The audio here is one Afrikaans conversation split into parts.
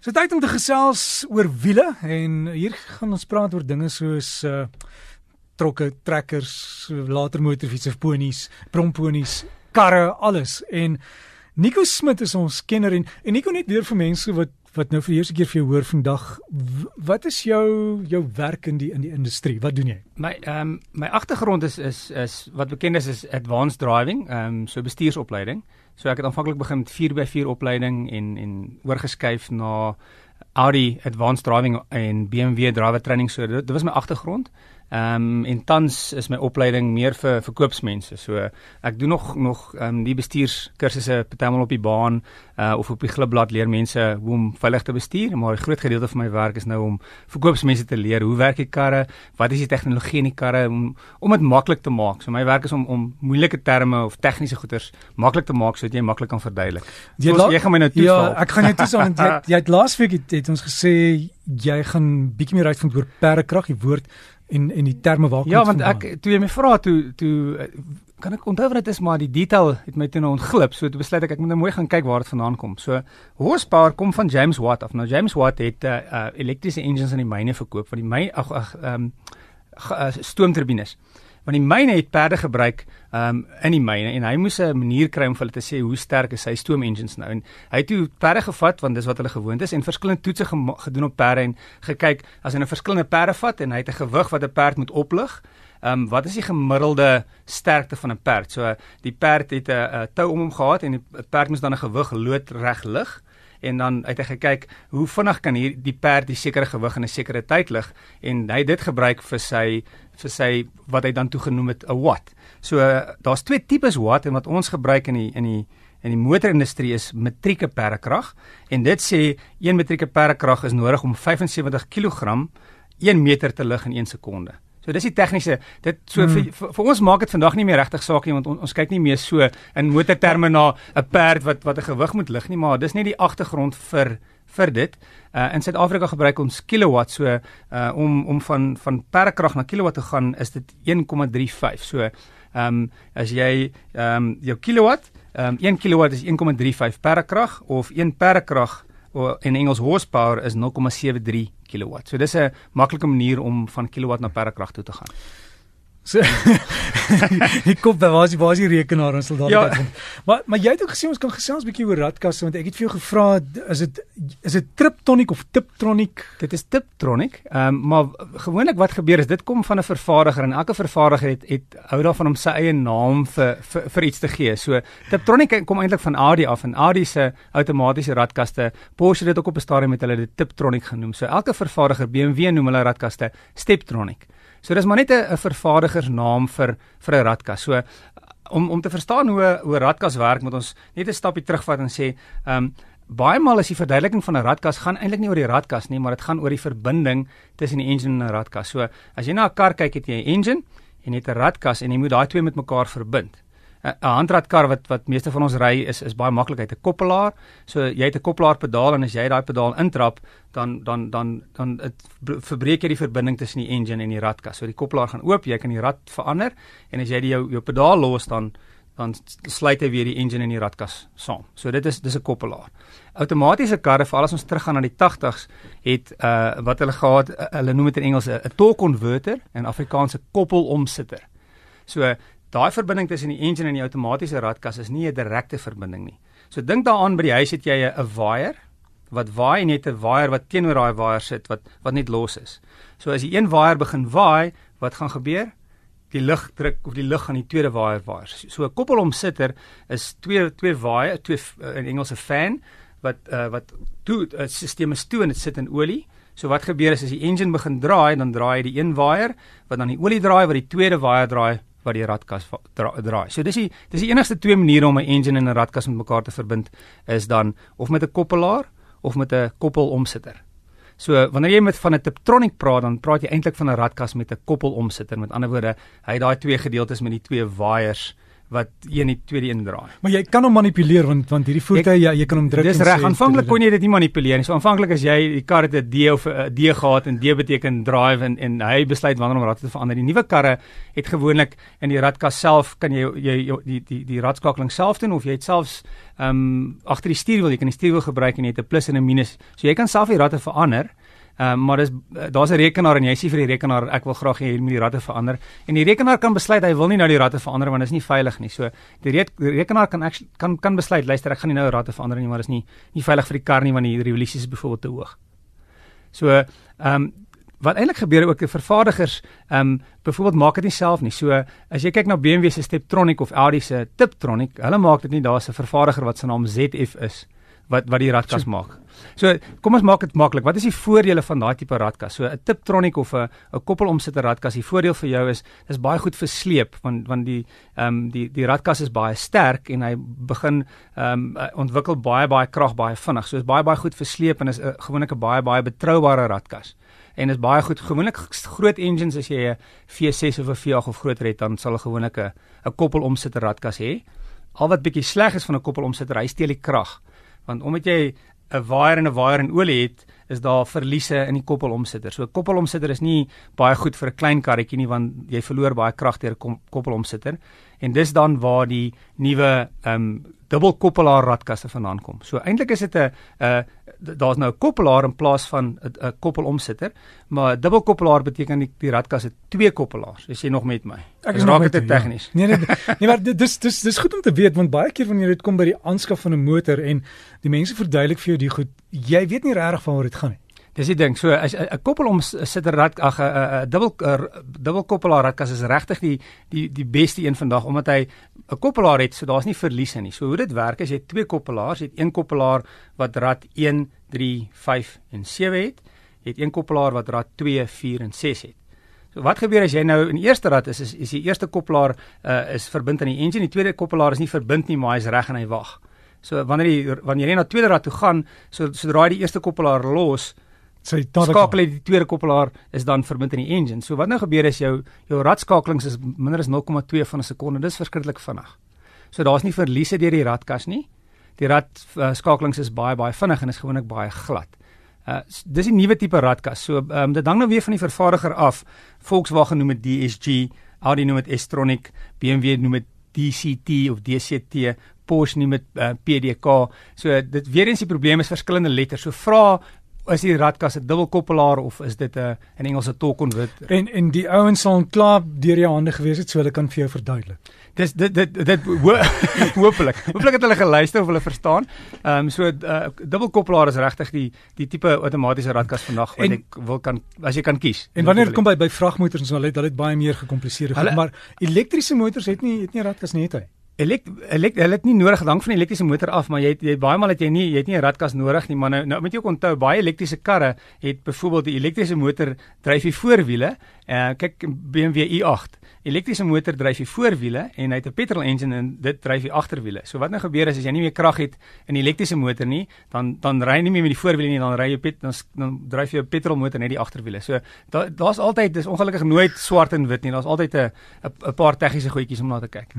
So tyd om te gesels oor wiele en hier gaan ons praat oor dinge soos uh trokke, trekkers, later motorfietsse, ponies, bromponies, karre, alles. En Nico Smit is ons kenner en en Nico net weer vir mense wat wat nou vir die eerste keer vir jou hoor vandag, wat is jou jou werk in die in die industrie? Wat doen jy? My ehm um, my agtergrond is is is wat bekend is is advanced driving, ehm um, so bestuursopleiding. So ek het aanvanklik begin met 4x4 opleiding en en oorgeskuif na Audi Advanced Driving en BMW Driver Training. So dit, dit was my agtergrond. Ehm um, en tans is my opleiding meer vir verkoopsmense. So ek doen nog nog ehm um, die bestuurskursusse partymal op die baan uh of op die glibblad leer mense hoe om veilig te bestuur, maar 'n groot gedeelte van my werk is nou om verkoopsmense te leer hoe werk die karre, wat is die tegnologie in die karre om om dit maklik te maak. So my werk is om om moeilike terme of tegniese goeders maklik te maak sodat jy maklik kan verduidelik. Jy, so, jy gaan my nou toeval. Ja, ek gaan jou toesal want jy jy het laasweek het, het ons gesê jy gaan bietjie meer uitvind oor perdekrag, die woord en en die terme waar kom Ja, want ek toe jy my vra toe toe kan ek onthou wat dit is maar die detail het my toe nou ontglip. So toe besluit ek ek moet nou mooi gaan kyk waar dit vandaan kom. So horsepower kom van James Watt af. Nou James Watt het uh, uh elektriese engines in die myne verkoop van die my ag ag ehm um, stoomturbines want die myne het perde gebruik um in die myne en hy moes 'n manier kry om vir hulle te sê hoe sterk is sy stoom engines nou en hy het toe perde gevat want dis wat hulle gewoond is en verskillende toetse gedoen op perde en gekyk as hy 'n nou verskillende perde vat en hy het 'n gewig wat 'n perd moet oplig Um wat is die gemiddelde sterkte van 'n perd? So die perd het 'n tou om hom gehad en die perd moes dan 'n gewig loodreg lig en dan het hy gekyk hoe vinnig kan hier die perd die sekere gewig in 'n sekere tyd lig en hy het dit gebruik vir sy vir sy wat hy dan toegenoem het 'n watt. So daar's twee tipes watt en wat ons gebruik in die in die in die motorindustrie is metrieke perkrag en dit sê 1 metrieke perkrag is nodig om 75 kg 1 meter te lig in 1 sekonde. So dis die tegniese dit so hmm. vir, vir, vir ons maak dit vandag nie meer regtig saak nie want on, ons kyk nie meer so in motorterme na 'n perd wat wat 'n gewig moet lig nie maar dis nie die agtergrond vir vir dit. Uh in Suid-Afrika gebruik ons kilowatt so uh om om van van perkrag na kilowatt te gaan is dit 1,35. So ehm um, as jy ehm um, jou kilowatt ehm um, 1 kilowatt is 1,35 perkrag of 1 perkrag in Engels horsepower is 0,73 kilowatt. So dis 'n maklike manier om van kilowatt na perkrag toe te gaan. So ek koop daar was was die rekenaar ons sal daar ja. begin. Maar maar jy het ook gesê ons kan gesels 'n bietjie oor radkasse want ek het vir jou gevra is dit is dit Triptronic of Tiptronic? Dit is Tiptronic. Ehm um, maar gewoonlik wat gebeur is dit kom van 'n vervaardiger en elke vervaardiger het het hou daarvan om sy eie naam vir vir, vir iets te gee. So Tiptronic kom eintlik van Audi af en Audi se outomatiese radkaste. Porsche het dit ook op 'n stadium met hulle dit Tiptronic genoem. So elke vervaardiger BMW noem hulle radkaste Steptronic. So dis maar net 'n vervaardigersnaam vir vir 'n radkas. So om om te verstaan hoe hoe radkas werk, moet ons net 'n stapie terugvat en sê, ehm um, baie maal is die verduideliking van 'n radkas gaan eintlik nie oor die radkas nie, maar dit gaan oor die verbinding tussen die engine en 'n radkas. So as jy na 'n kar kyk, het jy 'n engine en jy het 'n radkas en jy moet daai twee met mekaar verbind. 'n handradkar wat wat meeste van ons ry is is baie maklik uit 'n koppelaar. So jy het 'n koppelaar pedaal en as jy daai pedaal intrap, dan dan dan dan dit verbreek jy die verbinding tussen die engine en die radkas. So die koppelaar gaan oop, jy kan die rad verander en as jy die jou jou pedaal los dan dan sluit hy weer die engine en die radkas saam. So dit is dis 'n koppelaar. Outomatiese karre, veral as ons teruggaan na die 80s, het uh wat hulle gehad, uh, hulle noem dit in Engels 'n torque converter en Afrikaanse koppelomsitter. So Daai verbinding tussen die engine en die outomatiese radkas is nie 'n direkte verbinding nie. So dink daaraan by die huis het jy 'n wire wat waai en jy het 'n wire wat teenoor daai wire sit wat wat net los is. So as die een wire begin waai, wat gaan gebeur? Die lug druk of die lug aan die tweede wire waai. So 'n koppelomsitter is twee twee waai, twee in Engels 'n fan wat uh, wat toe 'n stelsel is toe en dit sit in olie. So wat gebeur is as die engine begin draai, dan draai die een wire wat dan die olie draai wat die tweede wire draai wat die radkas draai. So dis die dis die enigste twee maniere om 'n engine en 'n radkas met mekaar te verbind is dan of met 'n koppelaar of met 'n koppelomsitter. So wanneer jy met van 'n Tiptronic praat, dan praat jy eintlik van 'n radkas met 'n koppelomsitter. Met ander woorde, hy het daai twee gedeeltes met die twee wires wat een die tweede een draai. Maar jy kan hom manipuleer want want hierdie voertuig ja, jy kan hom druk. Dis reg. Aanvanklik kon jy dit nie manipuleer nie. So aanvanklik as jy die kar het 'n D of 'n D gehad en D beteken drive en en hy besluit wanneer om radde te verander. Die nuwe karre het gewoonlik in die radkas self kan jy jy die die die radskakeling self doen of jy het selfs ehm um, agter die stuurwiel jy kan die stuurwiel gebruik en jy het 'n plus en 'n minus. So jy kan self die radde verander. Ehm um, maar dis daar's 'n rekenaar en jy sê vir die rekenaar ek wil graag hê jy moet die ratte verander en die rekenaar kan besluit hy wil nie nou die ratte verander want dit is nie veilig nie. So die, re die rekenaar kan actually, kan kan besluit luister ek gaan nie nou die ratte verander nie maar dit is nie nie veilig vir die kar nie want die revolusies is byvoorbeeld te hoog. So ehm um, wat eintlik gebeur ook die vervaardigers ehm um, byvoorbeeld maak dit nie self nie. So as jy kyk na BMW se Steptronic of Audi se Tiptronic, hulle maak dit nie daar's 'n vervaardiger wat se naam ZF is wat wat die radkas so, maak. So kom ons maak dit maklik. Wat is die voordele van daai tipe radkas? So 'n Tiptronic of 'n 'n koppelomsitter radkas, die voordeel vir jou is dis baie goed vir sleep want want die ehm um, die die radkas is baie sterk en hy begin ehm um, ontwikkel baie baie krag baie vinnig. So is baie baie goed vir sleep en is 'n gewoonlik 'n baie baie betroubare radkas. En is baie goed gewoonlik groot engines as jy 'n V6 of 'n V8 of groter het dan sal 'n gewoonlik 'n 'n koppelomsitter radkas hê. Al wat bietjie sleg is van 'n koppelomsitter, hy steel die krag want omdat jy 'n waier en 'n waier en olie het, is daar verliese in die koppelomsitter. So koppelomsitter is nie baie goed vir 'n klein karretjie nie want jy verloor baie krag deur 'n koppelomsitter. En dis dan waar die nuwe ehm um, dubbelkoppelaar radkaste vandaan kom. So eintlik is dit 'n 'n daar's nou 'n koppelaar in plaas van 'n koppelomsitter, maar dubbelkoppelaar beteken die, die radkas het twee koppelaars. Is jy nog met my? Ek is raak dit tegnies. Ja. Nee nee, nee maar dis dis dis goed om te weet want baie keer wanneer dit kom by die aanskaf van 'n motor en die mense verduidelik vir jou die goed, jy weet nie regtig van waar dit gaan nie. Dis die ding. So as 'n koppel om sit 'n rad ag 'n dubbel dubbel koppelaar radkas is regtig die die die beste een vandag omdat hy 'n koppelaar het, so daar's nie verliese nie. So hoe dit werk is jy het twee koppelaars, jy het een koppelaar wat rad 1, 3, 5 en 7 het. Jy het een koppelaar wat rad 2, 4 en 6 het. So wat gebeur as jy nou in die eerste rad is is, is die eerste koppelaar uh, is verbind aan die engine, die tweede koppelaar is nie verbind nie, maar hy's reg en hy wag. So wanneer jy wanneer jy na tweede rad toe gaan, so sodra jy die eerste koppelaar los, sy skakel die tweede koppelaar is dan verbind aan die engine. So wat nou gebeur is jou jou radskakelings is minder as 0,2 van 'n sekonde. Dis verskriklik vinnig. So daar's nie verliese deur die radkas nie. Die rad uh, skakelings is baie baie vinnig en is gewoonlik baie glad. Uh dis 'n nuwe tipe radkas. So ehm um, dit hang nou weer van die vervaardiger af. Volkswagen noem dit DSG, Audi noem dit S-tronic, BMW noem dit DCT of DCT, Porsche noem dit uh, PDK. So dit weer eens die probleem is verskillende letters. So vra is die radkas 'n dubbelkoppelaar of is dit 'n in Engels 'n torque converter? En en die ouens sal klaar deur jou hande gewees het so hulle kan vir jou verduidelik. Dis dit dit dit hopelik. Hopelik het hulle geluister of hulle verstaan. Ehm um, so 'n uh, dubbelkoppelaar is regtig die die tipe outomatiese radkas vandag wat en, ek wil kan as jy kan kies. En wanneer dit kom by by vragmotors en so, hulle het hulle baie meer gekompliseerde, maar elektriese motors het nie het nie radkas nie het hy. Elek elek hulle het nie nodig dank van die elektriese motor af maar jy het, jy baie maal het jy nie jy het nie 'n radkas nodig nie maar nou nou moet jy ook onthou baie elektriese karre het byvoorbeeld die elektriese motor dryf die voorwiele uh, kyk BMW i8 elektriese motor dryf die voorwiele en hy het 'n petrol engine en dit dryf die agterwiele. So wat nou gebeur is as jy nie meer krag het in die elektriese motor nie dan dan ry jy nie meer met die voorwiele nie dan ry jy pet dan, dan dryf jy 'n petrol motor net die agterwiele. So daar's da altyd dis ongelukkig nooit swart en wit nie. Daar's altyd 'n 'n paar tegniese goedjies om na te kyk.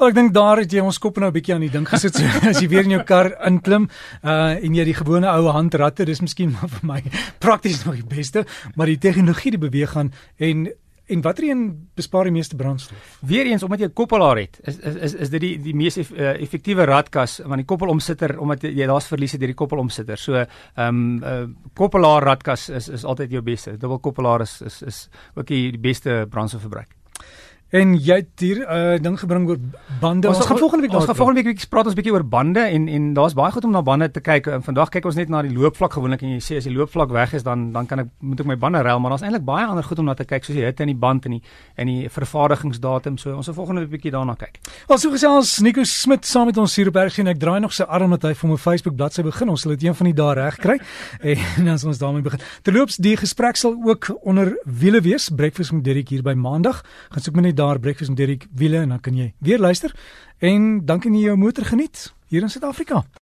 Wel ek dink daar het jy ons kop nou 'n bietjie aan die ding gesit so as jy weer in jou kar inklim uh en jy die gewone ou handratte dis miskien vir my prakties nog die beste maar die tegnologie die beweeg gaan en en watter een bespaar die meeste brandstof? Weereens omdat jy 'n koppelaar het is is is, is dit die die mees uh, effektiewe radkas want die koppelomsitter omdat jy daar's verliese deur die koppelomsitter. So ehm um, uh, koppelaar radkas is is altyd jou beste. Dubbel koppelaar is is is ook die, die beste brandstofverbruik. En jy het hier 'n uh, ding gebring oor bande. Ons, ons gaan volgende week ons gaan volgende week praat ons bietjie oor bande en en daar's baie goed om na bande te kyk. En vandag kyk ons net na die loopvlak gewoonlik en jy sê as die loopvlak weg is dan dan kan ek moet ek my bande ruil, maar daar's eintlik baie ander goed om na te kyk soos die hitte in die band en die en die vervaardigingsdatum. So ons sal volgende week bietjie daarna kyk. Ons so gesels Nico Smit saam met ons hier op Berg sien ek draai nog sy arm met hy vir my Facebook bladsy begin. Ons sal dit een van die dae reg kry. en dan ons daarmee begin. Terloops die gesprek sal ook onder wiele wees. Breakfast met Derek hier by Maandag. Gaan soek my net daar breakfast met Derek wiele en dan kan jy weer luister en dan kan jy jou motor geniet hier in Suid-Afrika.